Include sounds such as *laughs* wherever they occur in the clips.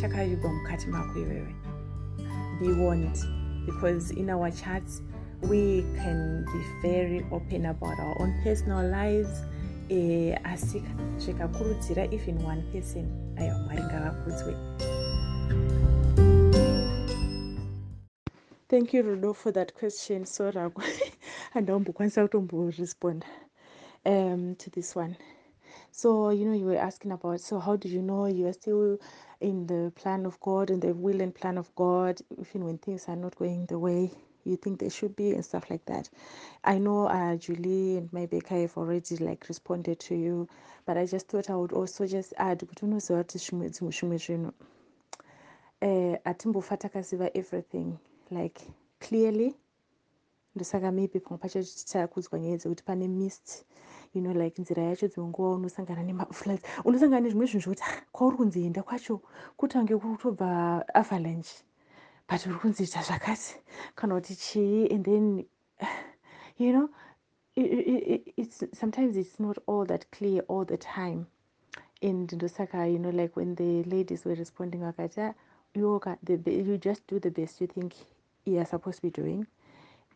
chakavigwa mukati mako iwewe. Be warned, because in our chats we can be very open about our own personal lives. Eh, asi zvikakurudzira even one person. Aiwa mwari ngavakudzwe thank you rudo for that question. So rako handaombokwanisa kutomboresponda um, to this one? So you know you were asking about so how do you know you are still in the plan of god and the will and plan of god even when things are not going the way you think they should be and stuff like that. I know uh, julie and maybe i have already like responded to you but i just thought i would also just add zvinhu eh, takaziva everything like clearly ndosaka maybe pamwe pacho tichakudzwa nyaya dzekuti pane mist you know like nzira yacho dzimwe nguva unosangana nemafloods unosangana nezvimwe zvinhu zvokuti ah, kwauri kunzi enda kwacho kutange kutobva avalanche but uri kunzi ita zvakati. Kana kuti chii and then *sighs* you know it, it, it's, sometimes it's not all that clear all the time. And ndosaka you know like when the ladies were responding vakati ah, yoga you just do the best you think you are supposed to be doing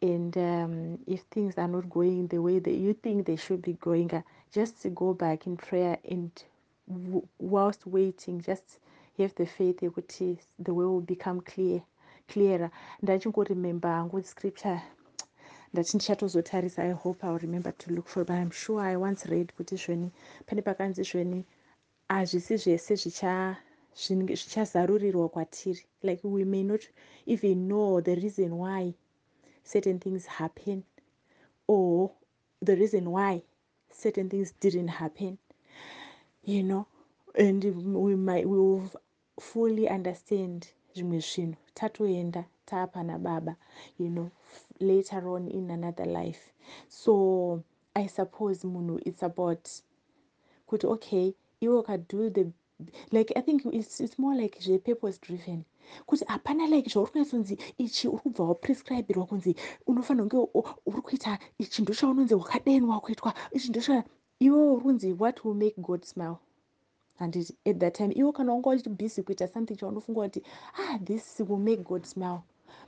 and um, if things are not going the way that you think they should be going uh, just go back in prayer and whilst waiting just have the faith yekuti the way will become clear clearer. Ndachingoremember hangu scripture ndati ndichatozotarisa i hope iwill remember to look for but i'm sure i once read kuti zveni pane pakanzi zveni hazvisi zvese zvichazarurirwa kwatiri. Like we may not even know the reason why certain things happen or the reason why certain things didn't happen you know? And we might we will fully understand zvimwe zvinhu. Tatoenda taapana baba you know later on in another life. So i suppose munhu it's about kuti okay iwe ukado the like i think it's, it's more like zvepurpose driven kuti hapana like zvauri kunyatsonzi ichi uri kubva waprescribirwa kunzi unofanira kunge uri kuita ichi ndo chaunonzi wakadenwa kuitwa ichi ndo iwe uri kunzi what will make god smile? Handiti at that time iwe kana wanga uchibhusy kuita something chaunofunga kuti ah this will make god smile.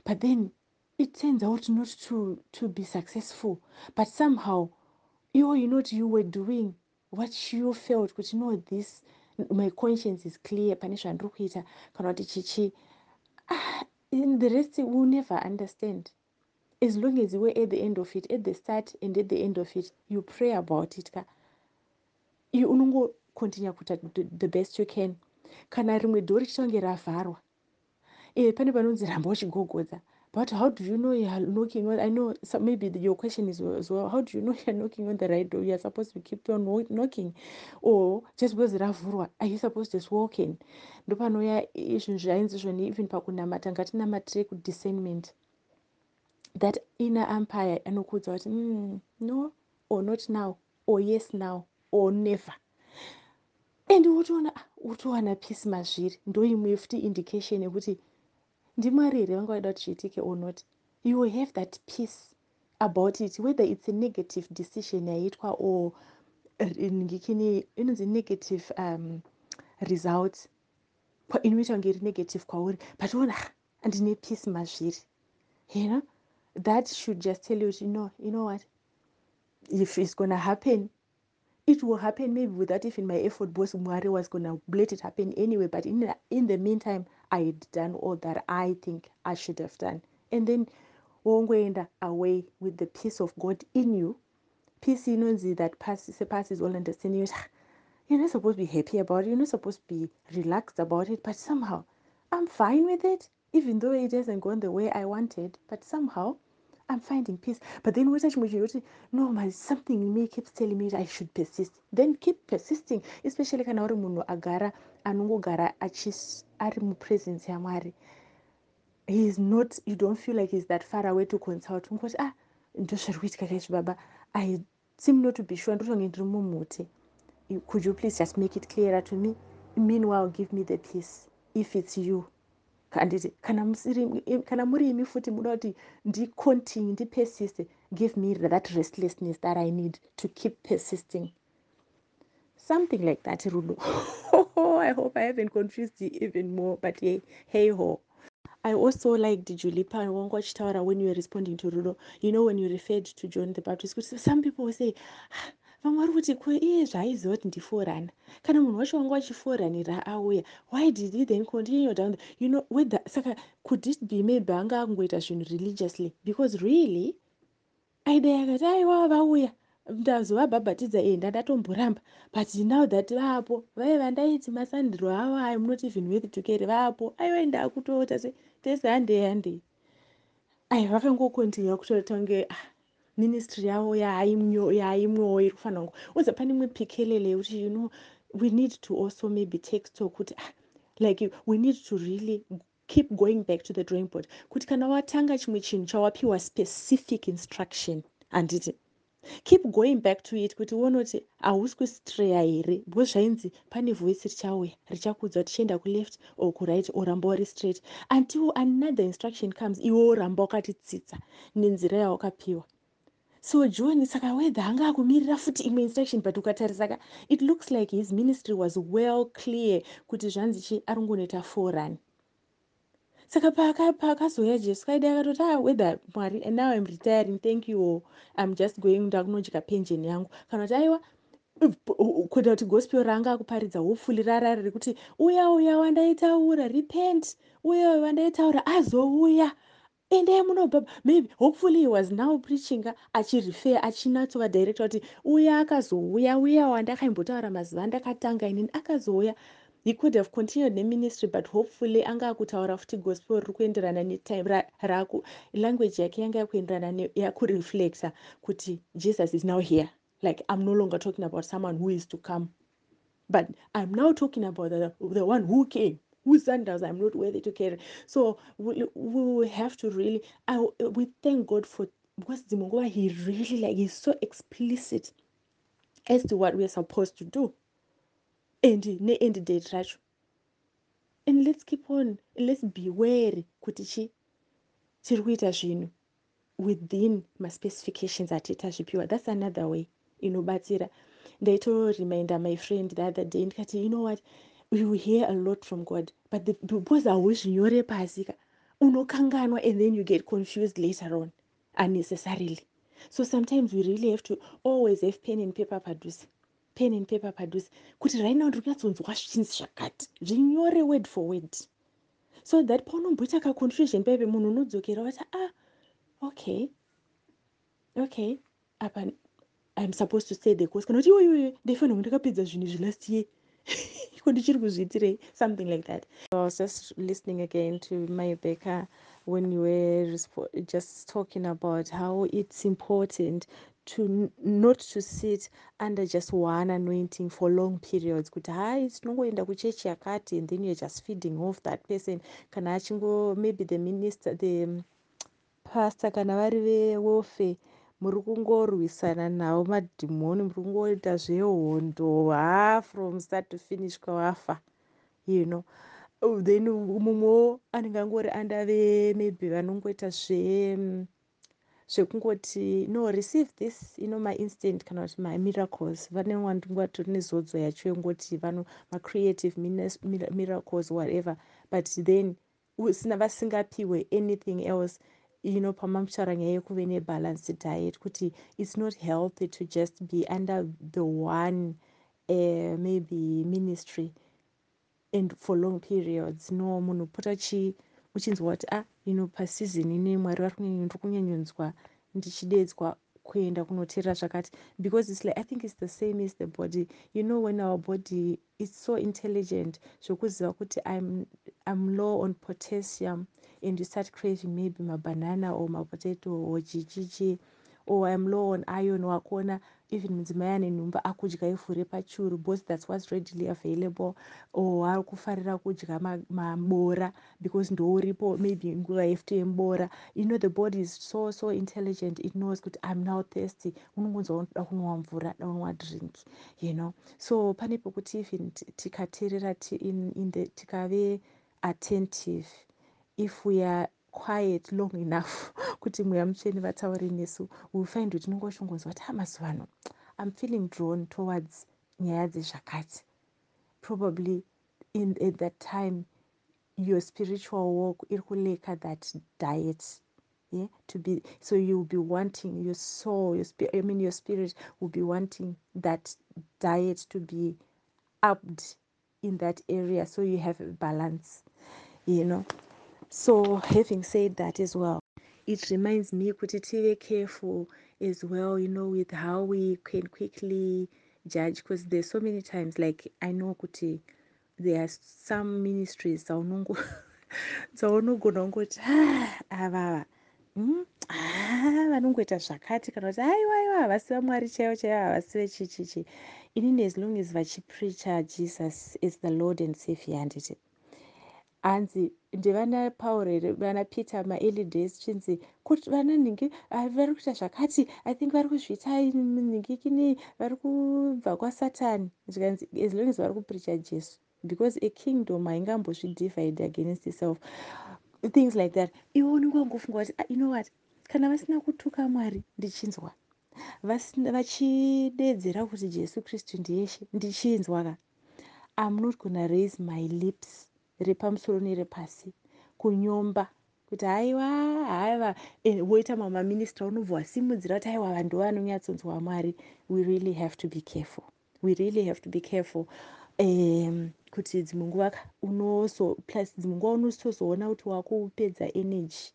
But then it turns out not to, to be successful. But somehow iwe you know what you were doing what you felt kuti no this my conscience is clear pane zvandiri kuita. Kana kuti chichi in the rest will never understand. As long as were at the end of it at the start and at the end of it you pray about it ka. Unongocontinue kuita the best you can. Kana rimwe dhori richichange ravharwa e pane panonzi ramba uchigogodza but how do you know youare knocking on i know so maybe the, your question is as well how do you know *laughs* youare knocking on the right door? Youare supposed to keep on knocking or just because ravhurwa are you supposed to just walk in? Ndopanouya zvinhu zvainzi zvoni even pakunamata ngatinamatire kudiscernment that inner empire anokuudza kuti mm, no or not now or yes now or never. And wotoona wotowana peace mazviri ndo imwe futi indication yekuti ndimwari here vanga vaida kuti zviitike or not. You will have that peace about it whether it's a negative decision yaitwa or ngikini inonzi negative um, results. Inoita kunge iri negative kwauri but ona handine peace mazviri you know? That should just tell you you know, you know what? If it's gonna happen it will happen maybe without even my effort because mwari was gonna let it happen anyway but in in the meantime i had done all that i think i should have done. And then wongoenda away with the peace of god in you. Peace inonzi that surpasses all understanding. You ah, you're not supposed to be happy about it. You're not supposed to be relaxed about it. But somehow i'm fine with it even though it hasn't gone the way i wanted. But somehow i'm finding peace. But then chimwe chinhu kuti no my something in me keeps telling me i should persist. Then keep persisting especially kana uri munhu agara anongogara ari mupresence yamwari heis not you don't feel like he's that far away to consult. Ungoti ah ndozviri kuitika kaizvo baba. I seem not to be sure. Ndotonge ndiri mumhute could you please just make it clearer to me? Meanwhile give me the peace. If it's you handiti kana musiri eh, kana muri imi futi muda kuti ndicontinue ndipersiste. Give me that restlessness that i need to keep persisting. Something like that rudo *laughs* i hope i haven't confused you even more but hey, hey ho. I also liked julipa wangu achitaura when you were responding to rudo you know when you referred to john the baptist some people will say vamwe vari kuti ko iye zvaaiziva kuti ndiforana. Kana munhu wacho wanga wachiforanira auya why did he then continue down the, you know whether saka could it be maybe anga akungoita zvinhu religiously? Because really aida yakati aiwa vauya ndazovabhabhatidza e ndandatomboramba. But now that vaapo vai vandaiti masandiro avo im not even worth to care vaapo aiwa ndakutota se tese handei handei ai vakangokontinua kutotange ah, ministry yavo yaaimwewo iri kufanira kunge uza pane imwe pikelele yekuti you know we need to also maybe take stock kuti ah, like we need to really keep going back to the drawing board. Kuti kana watanga chimwe chinhu chawapiwa specific instruction handiti keep going back to it kuti uone kuti hausi kustreya here. Because zvainzi pane voice richauya richakuudza kuti chienda kuleft or kuright oramba wari straight. Until another instruction comes iwe oramba wakatitsitsa nenzira yawakapiwa so john saka whether anga akumirira futi imwe instruction but ukatarisa ka it looks like his ministry was well clear kuti zvanzi chi ari ngonoita forun saka paakazoya jesu kaida akatoti ah whether mwari now im retiring thank you im just going ndakunodya pension yangu. Kana kuti aiwa kuita kuti gospel ranga akuparidza hopfully rarari rekuti uya uya wandaitaura repent. Uya uya wandaitaura azouya endai munobaba maybe hopefully he was now preachinga achirefer achinatsova director kuti uya akazouya uya wandakaimbotaura mazuva andakatanga inini akazouya. He could have continued neministry but hopefully anga akutaura futi gospel riri kuenderana netime raku language yake yanga yakuenderana yakureflecta kuti jesus is now here. Like i'm no longer talking about someone who is to come but i'm now talking about the, the one who came sandals i'm not worthy to carry. So we, we have to really I, we thank god for because dzimwe he really like he's so explicit as to what we're supposed to do. And ne-end date racho and let's keep on let's be wary kuti chi tiri kuita zvinhu within maspecifications atiita zvipiwa that's another way inobatsira. Ndaitoreminda my friend the other day you know what you hear a lot from god but the, because hauzvinyore pasi ka unokanganwa and then you get confused later on unnecessarily. So sometimes we really have to always have pen and paper padhuze pen and paper padhuze kuti right now ndiri kunyatsonzwa zvichinzi zvakati zvinyore word for word. So that paunomboita kaconfusion paipe munhu unodzokera wati ah okay okay apa i'm supposed to say the cause. Kana kuti iwoiwoyo ndaifanira kunge ndakapedza zvinhu zvilast year *laughs* ko ndichiri kuzviitirei something like that. I was just listening again to becker when you were just talking about how it's important to not to sit under just one anointing for long periods. Kuti hai tinongoenda kuchechi yakati and then youare just feeding off that person. Kana achingo maybe the minister the pastor kana vari vewofe muri kungorwisana navo madhimoni muri kungoita zvehondo ha from start to finish kwawafa you know. Then mumwewo anenge angori andave maybe vanongoita zve zvekungoti no receive this know mainstant kana kuti mamiracles vane wandingatori nezodzo yacho yongoti vano macreative miracles whatever. But then usina vasingapiwe anything else you know pamamutaura nyaya yekuve nebalanced diet kuti it's not healthy to just be under the one uh, maybe ministry and for long periods. No munhu pota chi uchinzwa kuti ah you know paseason ine mwari vari kunyanyondiri kunyanyonzwa ndichidedzwa kuenda kunoteera zvakati. Because its like i think its the same as the body. You know when our body is so intelligent zvokuziva kuti im i'm low on potassium and you start craving maybe mabanana or mapotato or chichichi or im low on iron wakuona even mudzimai ane nhumba akudya ivhu repachuru because thats whats readily available or ari kufarira kudya mabora because ndouripo maybe nguva yefuto yemubora you know the body is so so intelligent it knows kuti im now thirsty. Unongonzwa unoda kunwa mvura danwa drink you know? So pane pekuti even tikateerera tikave attentive. If we are quiet long enough *laughs* kuti mweya mutsveni vataure nesu. Will find kuti tinongoshongonzwa kuti amazuva ano? I'm feeling drawn towards nyaya dzezvakati. Probably in at that time your spiritual walk iri kuleka that diet yeah? To be so you'll be wanting your soul your spirit i mean your spirit will be wanting that diet to be upped in that area so you have a balance you know so having said that as well it reminds me kuti tive careful as well you know with how we can quickly judge because there's so many times like i know kuti there are some ministries dzaunogona kungoti avava vanongoita zvakati kana kuti aiwaiwa havasi vamwari chaivo chaivo havasi vechichichi inini as long as vachipreacha jesus as the lord and savior handiti hanzi ndevana pauro here vana peter maearly days chinzi kuti vana nhingi vari kuita zvakati? I think vari kuzviita nhingi kinei vari kubva kwasatani zvikanzi as long as vari kupreacha jesu because akingdom haingambozvidivide against itself. Things like that. Iwe unenge wangofunga kuti ah, you know what? Kana vasina kutuka mwari ndichinzwa. Vachidedzera kuti jesu kristu ndiyeshe ndichinzwa ka. I'm not gonna raise my lips repamusoro nerepasi kunyomba kuti haiwa haiva woita mamaministra unobva wasimudzira kuti aiwa vanhu ndo vanonyatsonzwa mwari. We really have to be careful. We really have to be careful. Um, kuti dzimwe nguva unoso plus dzimwe nguva unotozoona kuti wakupedza energy.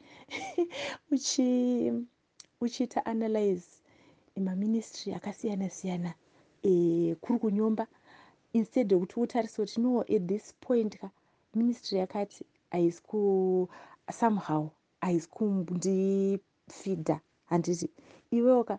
*laughs* Uchiita analyze maministry akasiyana siyana e, kuri kunyomba instead yekuti utarise kuti no at this point ka ministry yakati haisi ku somehow haisi kundifidha handiti iwewoka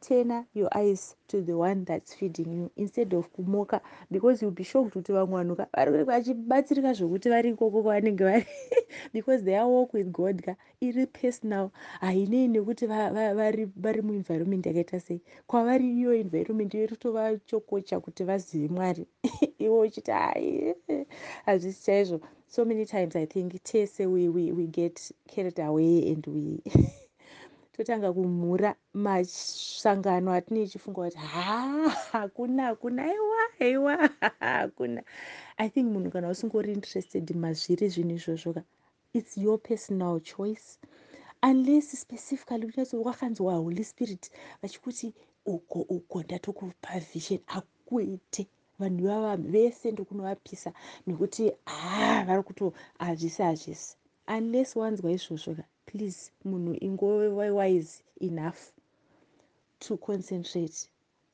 turner your eyes to the one that's feeding you instead of kumoka because youll be shocked kuti vamwe vanhu vari vachibatsirika zvokuti vari ikoko kwavanenge vari *laughs* because their walk with god ka iri personal. Hainei nekuti vari muenvironment yakaita sei. Kwavari iyo environment iri kutovachokocha kuti vazive mwari. *laughs* Iwe uchiti hai hazvisi chaizvo. So many times i think tese we, we, we get carried away and we *laughs* totanga kumhura masangano atine ichifunga kuti ha hakuna hakuna aiwa aiwa *laughs* hakuna. I think munhu kana usingori interested mazviri zvinhu izvozvo ka its your personal choice. Unless specifically unyatso wakanzwa holy spirit vachikuti uko uko ndatokupa vision akuite vanhu ivava vese ndokunovapisa nekuti ha vari kuto hazvisi hazvisi unless wanzwa izvozvo ka please munhu ingove wise enough to concentrate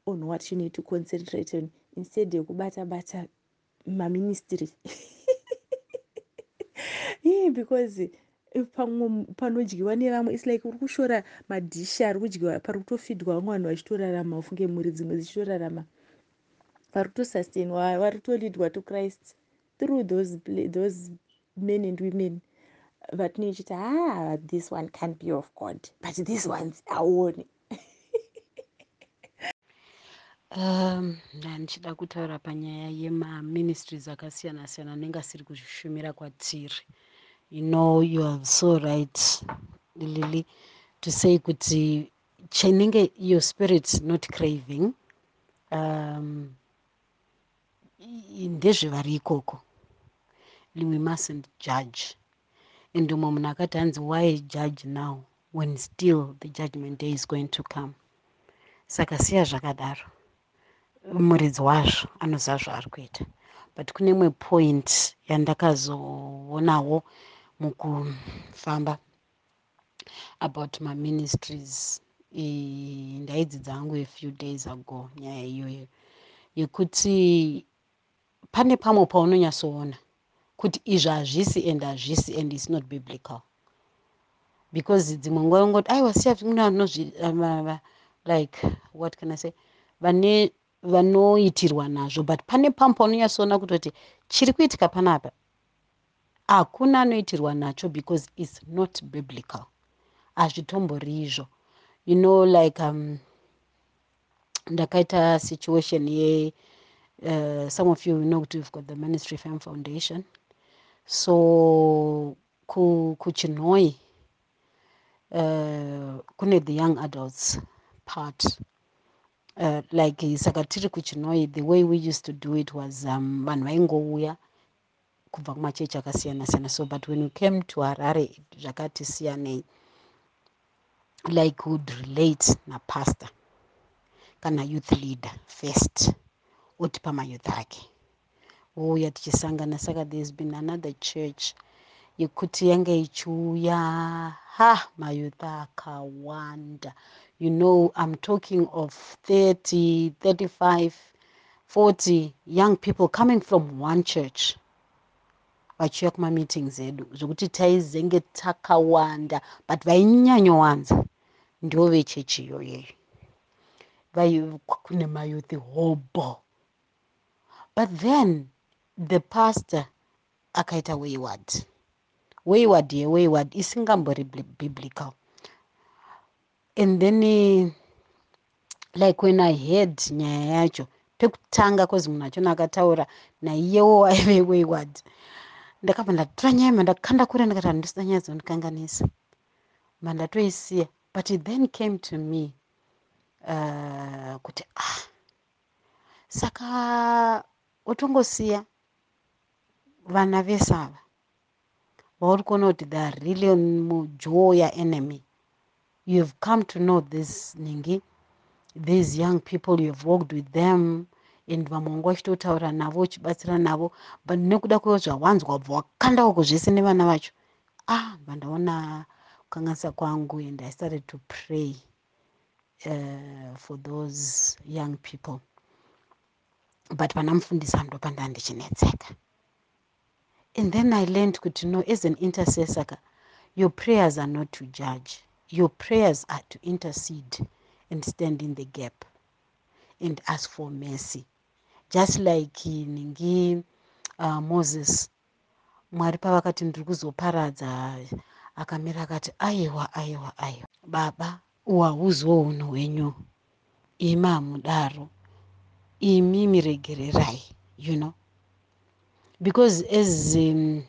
on what you need to concentrate on instead yekubata bata maministry. *laughs* Yeah, because pamwe panodyiwa nevamwe its like uri kushora madhishi ari kudyiwa pari kutofidwa vamwe vanhu vachitorarama ufunge mhuri dzimwe dzichitorarama vari kutosustainwa vari kutolidwa to christ through those, those men and women. Vatine ichiti ah this one can be of god but this ones aone *laughs* um ndandichida kutaura panyaya yemaministries akasiyana siyana anenge asiri kuzvishumira kwatiri. You know you are so right lily to say kuti chinenge your spirit not craving um, ndezvevari ikoko. We mustn't judge. And umwe munhu akati hanzi why judge now when still the judgment day is going to come? Saka siya zvakadaro. Muridzi wazvo anoziva zvaari kuita. But kune imwe point yandakazoonawo mukufamba about maministries ndaidzidza hangu afew days ago nyaya iyoyo yekuti pane pamwe paunonyatsoona kuti izvi hazvisi and hazvisi and its not biblical. Because dzimwe nguva ungoti aiwa siya like what can i say? Vane vanoitirwa nazvo. But pane pamwe paunonyatsoona kutoti chiri kuitika panapa hakuna anoitirwa nacho because its not biblical. Hazvitombori izvo. You know like um, ndakaita situation ye uh, some of you know kuti we've got the ministry fam foundation. So kuchinhoi uh, kune the young adults part. Uh, like saka tiri kuchinhoi the way we used to do it was um, vanhu vaingouya kubva kumachechi akasiyana siyana. So but when we came to harare zvakati siyanei like would relate napastor kana youth leader first otipa mayouth ake. Ouya tichisangana saka there's been another church yekuti yange ichiuya. Ha mayouth akawanda. You know i'm talking of 30 35 40 young people coming from one church vachiuya kumameetings edu. Zvokuti taizenge takawanda but vainyanyowanza ndo vechechi iyoyeyo kune mayouth hobo but then the pastor akaita wayward. Wayward yewayward isingambori biblical. And then like when i heard nyaya yacho pekutanga kwozi munhu achona akataura naiyewo aive wayward. Ndakabva ndatora nyaya mandakanda kure ndikati handisina nyaya dzondikanganisa mandatoisiya but it then came to me uh, kuti ah saka utongosiya vana vesava vauri kuona kuti they are really mujoya enemy. You have come to know this ningi. These young people you have worked with them and vamwe vanga vachitotaura navo uchibatsira navo but nekuda kweo zvawanzwa wabva wakandawo kuzvese nevana vacho ah vandaona kukanganisa kwangu and i started to pray uh, for those young people but pana mufundisi andopanda ndichinetseka and then i learned kuti no as an intercessor ka your prayers are not to judge. Your prayers are to intercede and stand in the gap and ask for mercy. Just like ningi uh, moses mwari pavakati ndiri kuzoparadza akamira akati aiwa aiwa aiwa. Baba uhauziwo unhu hwenyu. Imi hamudaro imi miregererai you know? Because as um,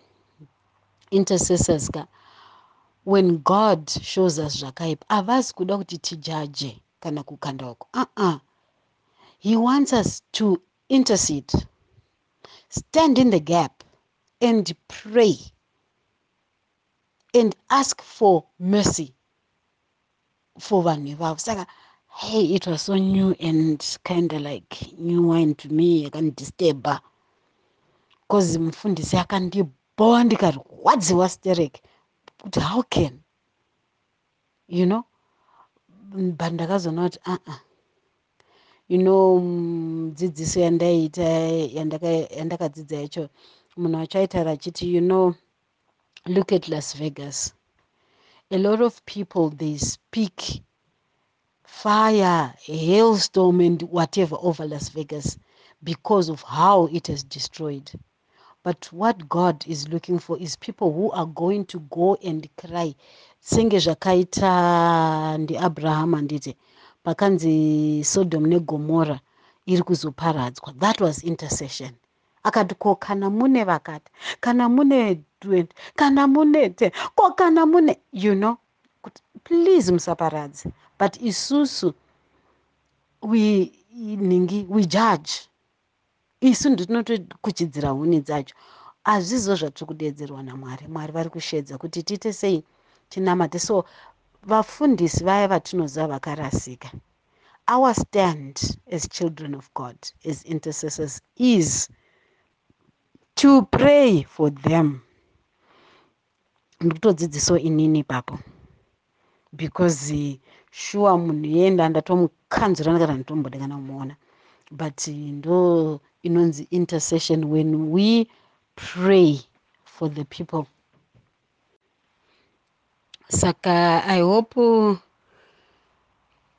intercessors ka when god shows us zvakaipa havasi kuda kuti tijaje kana kukanda uko. Uh -uh. he wants us to intercede stand in the gap and pray and ask for mercy for vanhu ivavo saka hey it was so new and kind of like new wine to me yakandisturba bcause mufundisi akandibhowa ndikarwadziwa sterek kuti how can you know? But ndakazoona kuti uh -uh you know dzidziso yandaiita yandakadzidza yacho munhu wacho aitaura achiti you know look at las vegas. A lot of people they speak fire hailstorm and whatever over las vegas because of how it has destroyed. But what god is looking for is people who are going to go and cry. Senge zvakaita ndiabraham handiti pakanzi sodom negomora iri kuzoparadzwa. That was intercession. Akati ko kana mune vakati kana mune 20 kana mune 10 ko kana mune you know please musaparadze but isusu we ningi we judge. Isu nditinotokuchidzira huni dzacho. Hazvizo zvatiri kudeedzerwa namwari. Mwari vari kushedza kuti tiite sei tinamate. So vafundisi vaya vatinoziva vakarasika our stand as children of god as intercessors is to pray for them. Ndikutodzidzisawo inini ipapo because shuwa munhu yenda ndatomukanzura ndakati nditombode kana kumuona but ndo inonzi intercession when we pray for the people. Saka i hope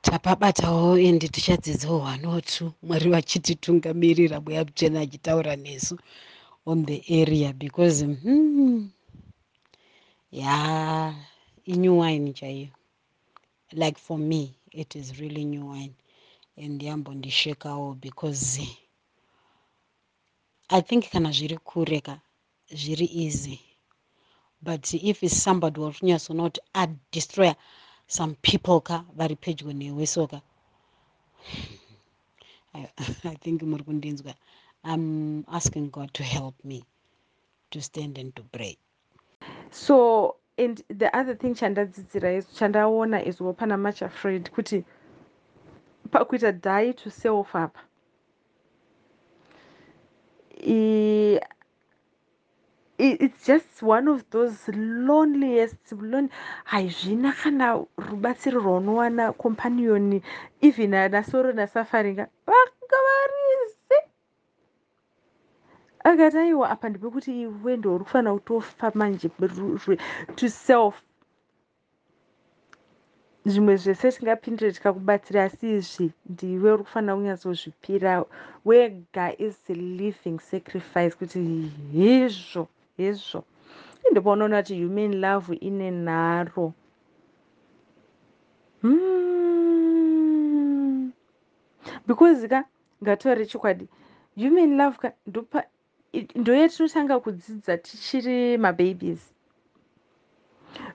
tapabatawo endi tichadzidzawo one or two mwari vachititungamirira mweya muchena achitaura nesu on the area because hmm, ya inew wine chaiyo like for me it is really new wine. And yambondishekawo because i think kana zviri kure ka zviri easy. But if is somebody warikunyatsona kuti adestroya some people ka vari pedyo newe soka *laughs* i think muri kundinzwa. I'm asking god to help me to stand and to pray. So and the other thing chandadzidzira is chandaona izwo pana much afraid kuti pakuita die to self apa it's just one of those loneliest lon haizvina kana rubatsiro rwaunowana companion even nasoro nasafaringa vanga varizi akati aiwa apa ndepekuti iwe ndouri kufanira kutofa manje to self. Zvimwe zvese tingapindire tikakubatsira asi izvi ndiwe uri kufanira kunyatsozvipira wega is living sacrifice kuti hizvo hezvo. Indopaonaona kuti human love ine nharo hmm. because ka ngataure chokwadi human love ka ndopa ndoyatinotanga kudzidza tichiri mababies.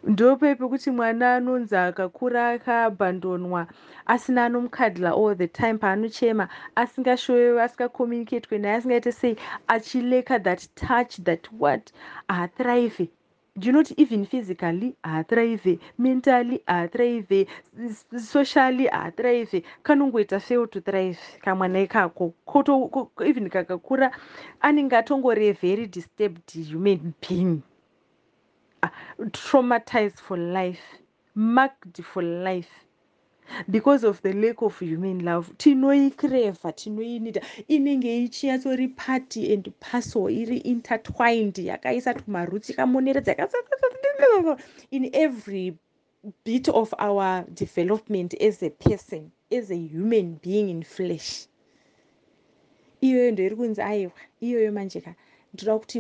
Ndope pekuti mwana anonzi akakura akabhandonwa asina anomukadhla all the time paanochema asingashowewe asingacommunicatwe naye asingaite sei achileka that touch that what? Haathrive do you not even physically haathrive mentally haathrive socially haathrive kanongoita fail to thrive kamwana ikako even kakakura anenge atongori very disturbed human being. Traumatized for life marked for life because of the lack of human love tinoicreva tinoinida inenge ichiyatori party and parcel iri intertwined yakaisa tumaruti kamoneredza in every bit of our development as a person as a human being in flesh. Iyoyo ndoiri kunzi aiwa iyoyo manjeka ndoda kuti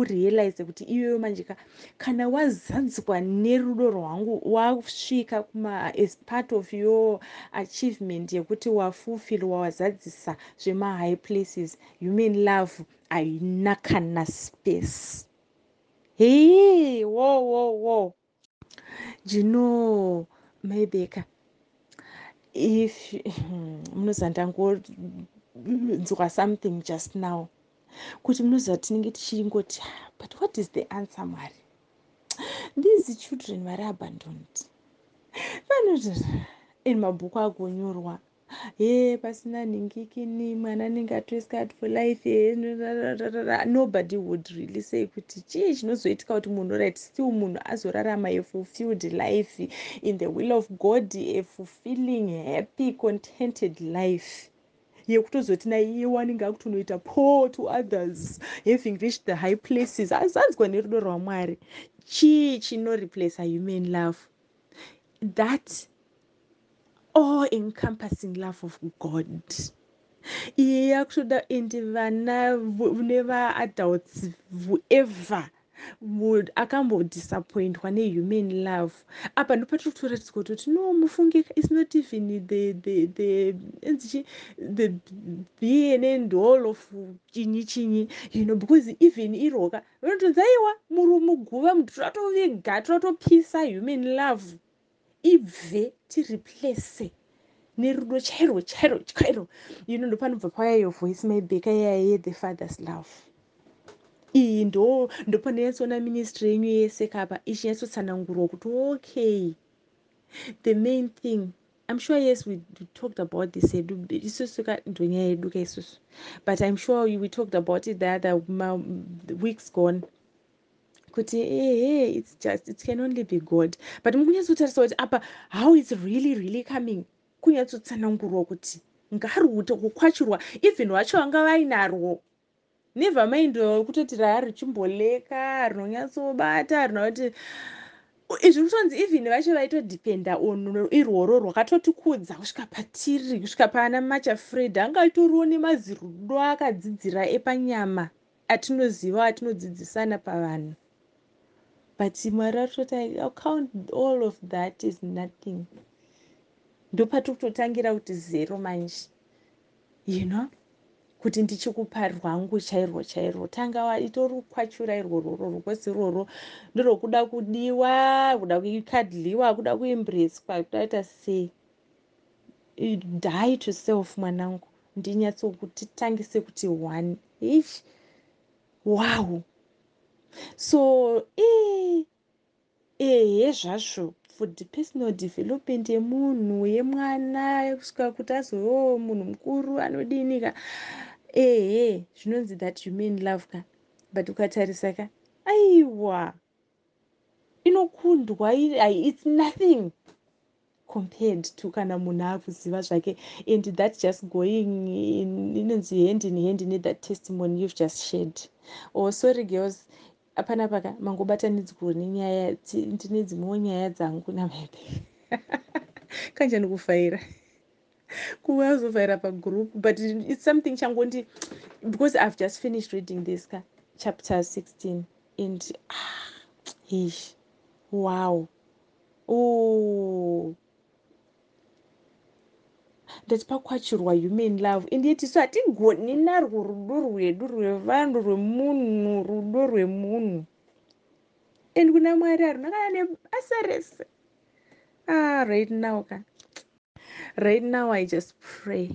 urealize kuti iyoyo manjeka kana wazanzwa nerudo rwangu wasvika kuma as part of your achievement yekuti wafulfillwa wazadzisa zvemahigh places. Human love haina kana space. Hei wo wo wo. Jino maybeka if munozandangonzwa something just now kuti munoziva tinenge tichingoti but what is the answer mwari? These children vari abandoned. Vanoti in mabhuku agonyorwa ye pasina nhingikini mwana anenge atoiscard for life nobody would really say kuti chii chinozoitika kuti munhu right still munhu azorarama afulfilled life in the will of god afulfilling happy contented life yekutozoti naiye wanenge akutonoita poor to others having reached the high places. Azanzwa nerudo rwamwari. Chii chinoreplace human love? That all encompassing love of god. Iye yakutoda ende vana nevaadults whoever akambodisappointwa nehuman love. Apa ndopatiri kutoratidzwa kutoti no mufunge is not even the, the, the, enzichi the bean and all of chinyi chinyi you know because even iroka vanotonzi aiwa muri muguva toratoviga toratopisa human love ibve tireplace nerudo chairo chairo chairo. You know ndopanobva pauya yo voice maybeka yaye the father's love iyi ndo ndopandinyatsona ministry yenyu yese kapa. Ichinyatsotsanangurwa kuti okay. The main thing i'm sure yes we, we talked about this hedu isusu ndonyaya yedu ka isusu. But i'm sure we talked about it the other weeks gone. Kuti ehe it's just it can only be god. But mukunyatsotarisa kuti apa how it's really really coming? Kunyatsotsanangurwa kuti ngarukukwachurwa even wacho vanga vainarwo never mind kutoti raa richimboleka rinonyatsobata rina kuti izvi kutonzi even vacho vaitodhipenda on irworo rwakatotikudza kusvika patiri kusvika pana macha fred anga itoriwo nemazirudo akadzidzira epanyama atinoziva atinodzidzisana pavanhu. But mwari atoti account all of that is nothing. Ndopati kutotangira kuti zero manje. You know kuti ndichikupa rwangu chairwo chairwo. Tanga watori kukwachura irwororo rwokose irworwo ndorwokuda kudiwa kuda kuikadliwa kuda kuimbreswa kudaita sei. Die to self mwanangu. Ndinyatsokutitangise kuti one. Ish wow. So ehe zvazvo for the personal development yemunhu yemwana kusvika kuti azovewo munhu mukuru anodinika ehe zvinonzi that human love ka? But ukatarisa ka aiwa. Inokundwa its nothing compared to kana munhu akuziva zvake. And that just going inonzi hand in hand nethat testimony you've just shared. Or oh, sorry girls apana paka mangobatanidzwawo nenyaya ndine dzimwewo nyaya dzangu namabe *laughs* kanjani kufaira kuva azofaira pagroup but its something changondi because i've just finished reading this ka chapter 16 and ah, ish wow. Oh. Ndati pakwachirwa human love. And yet isu hatigoni narwo rudo rwedu rwevanhu rwemunhu rudo rwemunhu. And kuna mwari haruna kana nebasa rese ah right now ka right now i just pray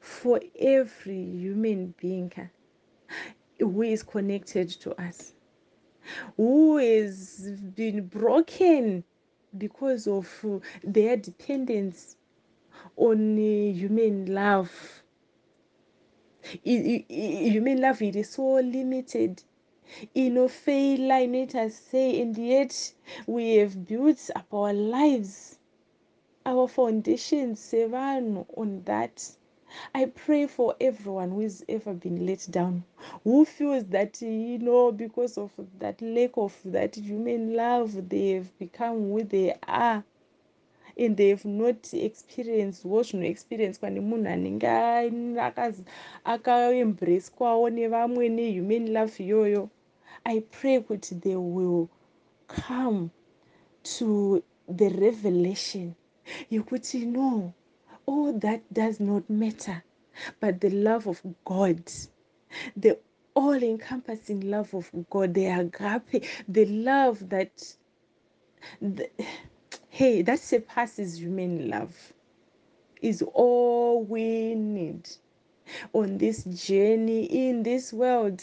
for every human being who is connected to us who has been broken because of their dependence on human love. Human love it is so limited. Inofaila inoita sei and yet we have built up our lives our foundations sevanhu on that. I pray for everyone who has ever been let down who feels that you know because of that lack of that human love they have become who they are. And they have not experienced wo zvinoexperiencwa nemunhu anenge akaembracekwawo nevamwe nehuman love iyoyo i pray kuti they will come to the revelation yekuti no all that does not matter. But the love of god the all encompassing love of god the agape the love that the, hey that surpasses human love is all we need on this journey in this world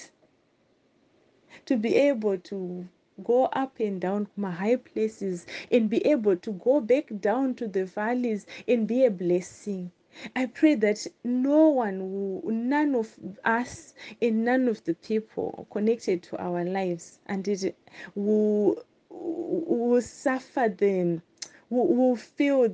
to be able to go up and down my high places and be able to go back down to the valleys and be a blessing. I pray that no one, none of us, and none of the people connected to our lives, and it will, will suffer them, will, feel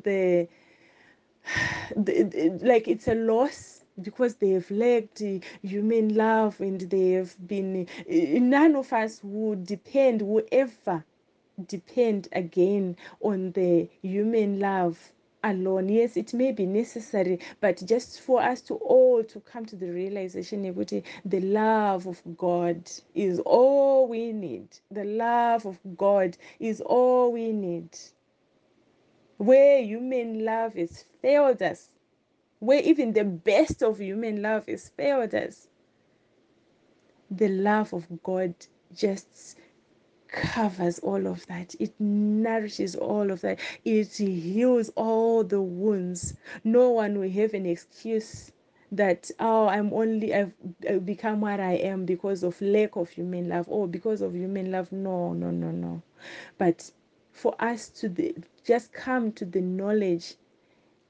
*sighs* the, the, like it's a loss because they have lacked human love and they have been eh, none of us would depend will ever depend again on the human love alone. Yes it may be necessary but just for us to all to come to the realization that the love of god is all we need. The love of god is all we need. Where human love has failed us where even the best of human love has failed us, the love of God just covers all of that. It nourishes all of that. It heals all the wounds. No one will have an excuse that oh i'm only i've, I've become what i am because of lack of human love or because of human love no no no no but for us to the, just come to the knowledge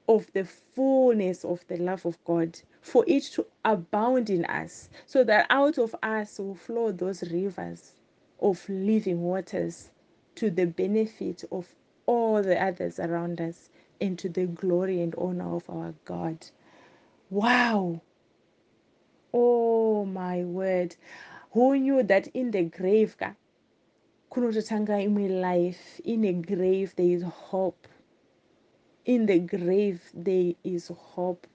of the fullness of the love of God, for it to abound in us, so that out of us will flow those rivers of living waters to the benefit of all the others around us and to the glory and honor of our God. Wow! Oh my word. Who knew that in the grave, kunototanga imwe life in a grave there is hope in the grave there is hope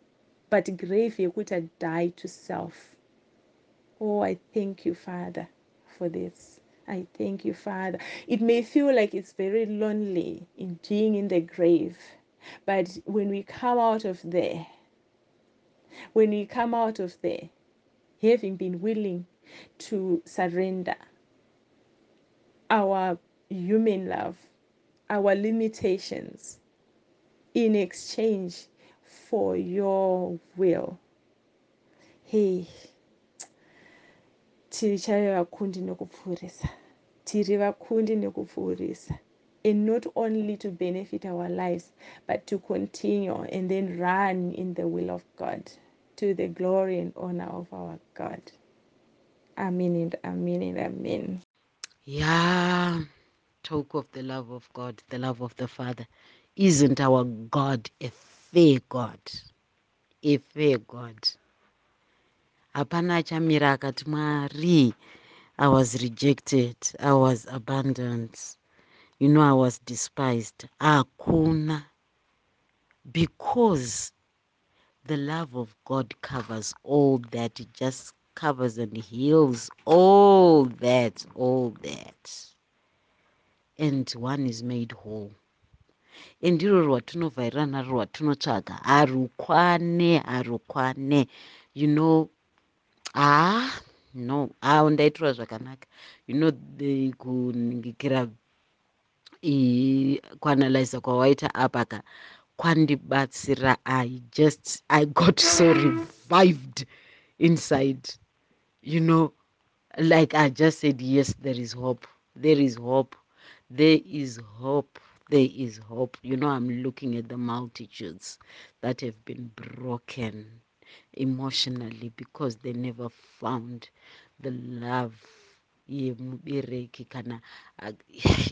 but grave yekuti die to self. Oh i thank you father for this. I thank you father. It may feel like it's very lonely in being in the grave but when we come out of there when we come out of there having been willing to surrender our human love, our limitations, in exchange for your will. Hey, tiri chaive vakundi nekupfuurisa tiri vakundi and not only to benefit our lives but to continue and then run in the will of god to the glory and honor of our god. Amen and amen and amen. Yeah, talk of the love of God, the love of the Father. Isn't our God a fair God? A fair God. Hapana achamira akati Mwari, I was rejected, I was abandoned, you know, I was despised. Hakuna. Because the love of God covers all that, it just covers and heals all that, all that. and one is made whole indiro rwatinovhairira naro rwatinotsvaga. Harukwane harukwane. You know haa no hao ndaitirwa zvakanaka. You know kuningikira kuanalyza kwawaita apaka kwandibatsira i just i got so revived inside. You know like i just said yes there is hope. There is hope. There is hope there is hope. You know i'm looking at the multitudes that have been broken emotionally because they never found the love. Yemubereki kana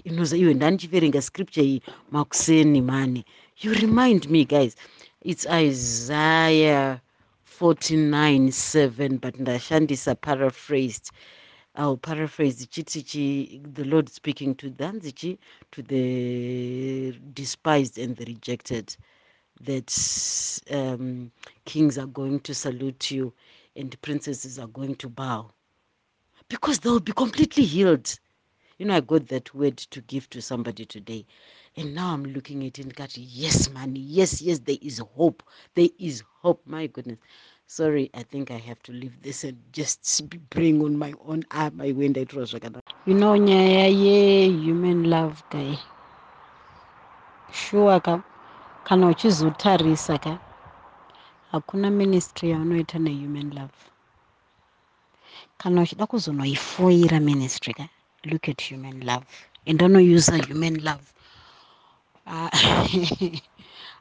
inoza *laughs* iwe ndanichiverenga scripture iyi makuseni mani. You remind me guys it's isaiah 49 7 but ndashandisa paraphrased I'll paraphrase chiti the Lord speaking to Danzichi, to the despised and the rejected, that um, kings are going to salute you and princesses are going to bow because they'll be completely healed. You know, I got that word to give to somebody today. And now I'm looking at it and got, yes, man, yes, yes, there is hope. There is hope. My goodness sorry i think i have to leave this and just bring on my own ah, my way ndaitira zvakanaka you know nyaya yehuman love guy. Sure ka kana uchizotarisa ka hakuna ministry yaunoita nehuman love. Kana uchida kuzonoifoira ministry ka look at human love andanouse human love.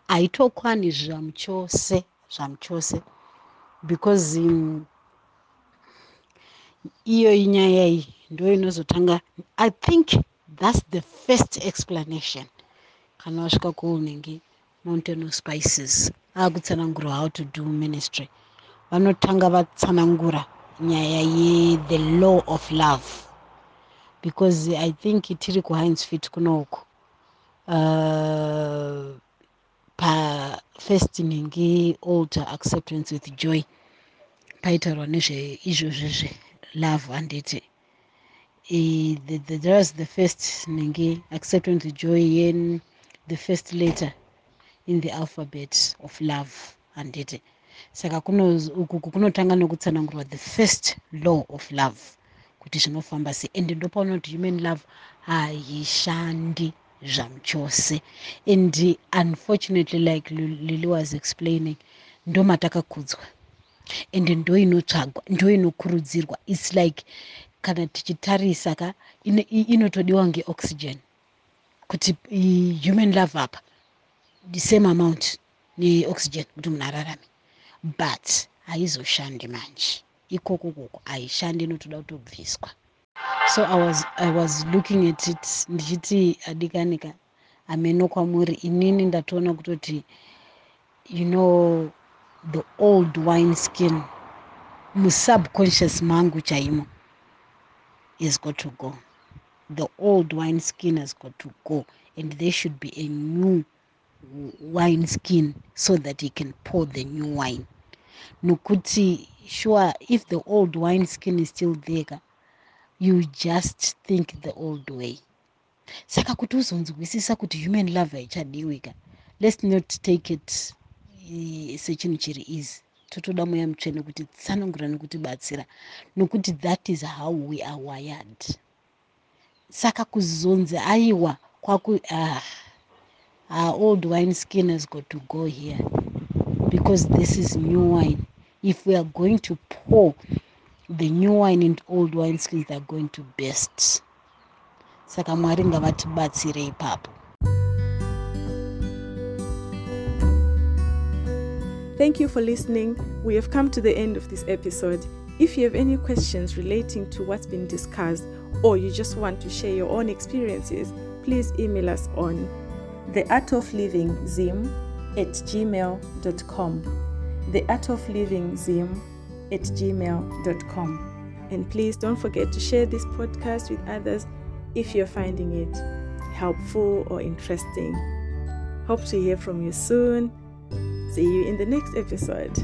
Haitokwani ah, *laughs* zvamuchose zvamuchose because um, iyo inyaya iyi ndo inozotanga. I think thats the first explanation. Kana wasvika kuunenge mountain of spices. Aakutsanangura how to do ministry. Vanotanga vatsanangura nyaya yethe law of love. Because i think tiri kuhinds fit kunouku uh, pafirst nhingi alter acceptance with joy. Paitaurwa nezveizvozvezve love handiti there was the first nhingi accepting the joy in the first letter in the alphabet of love handiti saka ukuku kunotanga nekutsanangurwa the first law of love kuti zvinofamba sei. And ndopaona kuti human love haishandi zvamuchose and unfortunately like lily was explaining ndomatakakudzwa ende ndo inotsvagwa ndo inokurudzirwa. Its like kana tichitarisa ka inotodiwa ngeoxygen. Kuti human love apa the same amount neoxygen kuti munhu ararame. But haizoshandi manje. Ikoko koko haishandi inotoda kutobviswa so I was, i was looking at it ndichiti adikanika ameno kwamuri inini ndatoona kutoti you know the old wine skin musubconscious mangu chaimo is got to go. The old wine skin has got to go and there should be a new wine skin so that he can pour the new wine. Nokuti sure if the old wine skin is still there you just think the old way. Saka kuti uzonzwisisa kuti human love haichadiwi ka let's not take it eh, sechinhu chiri easy. Totoda mweya mutsvene kuti tsanangura nekutibatsira nokuti that is how we are wired. Saka kuzonzi aiwa kwaku ah, our old wine skin has got to go here because this is new wine. If we are going to pour the new wine into old wine skins theyare going to best saka mwari ngavatibatsire ipapo Thank you for listening. We have come to the end of this episode. If you have any questions relating to what's been discussed, or you just want to share your own experiences, please email us on the art of living zim at gmail.com. The art of living zim at gmail.com. And please don't forget to share this podcast with others if you're finding it helpful or interesting. Hope to hear from you soon. See you in the next episode.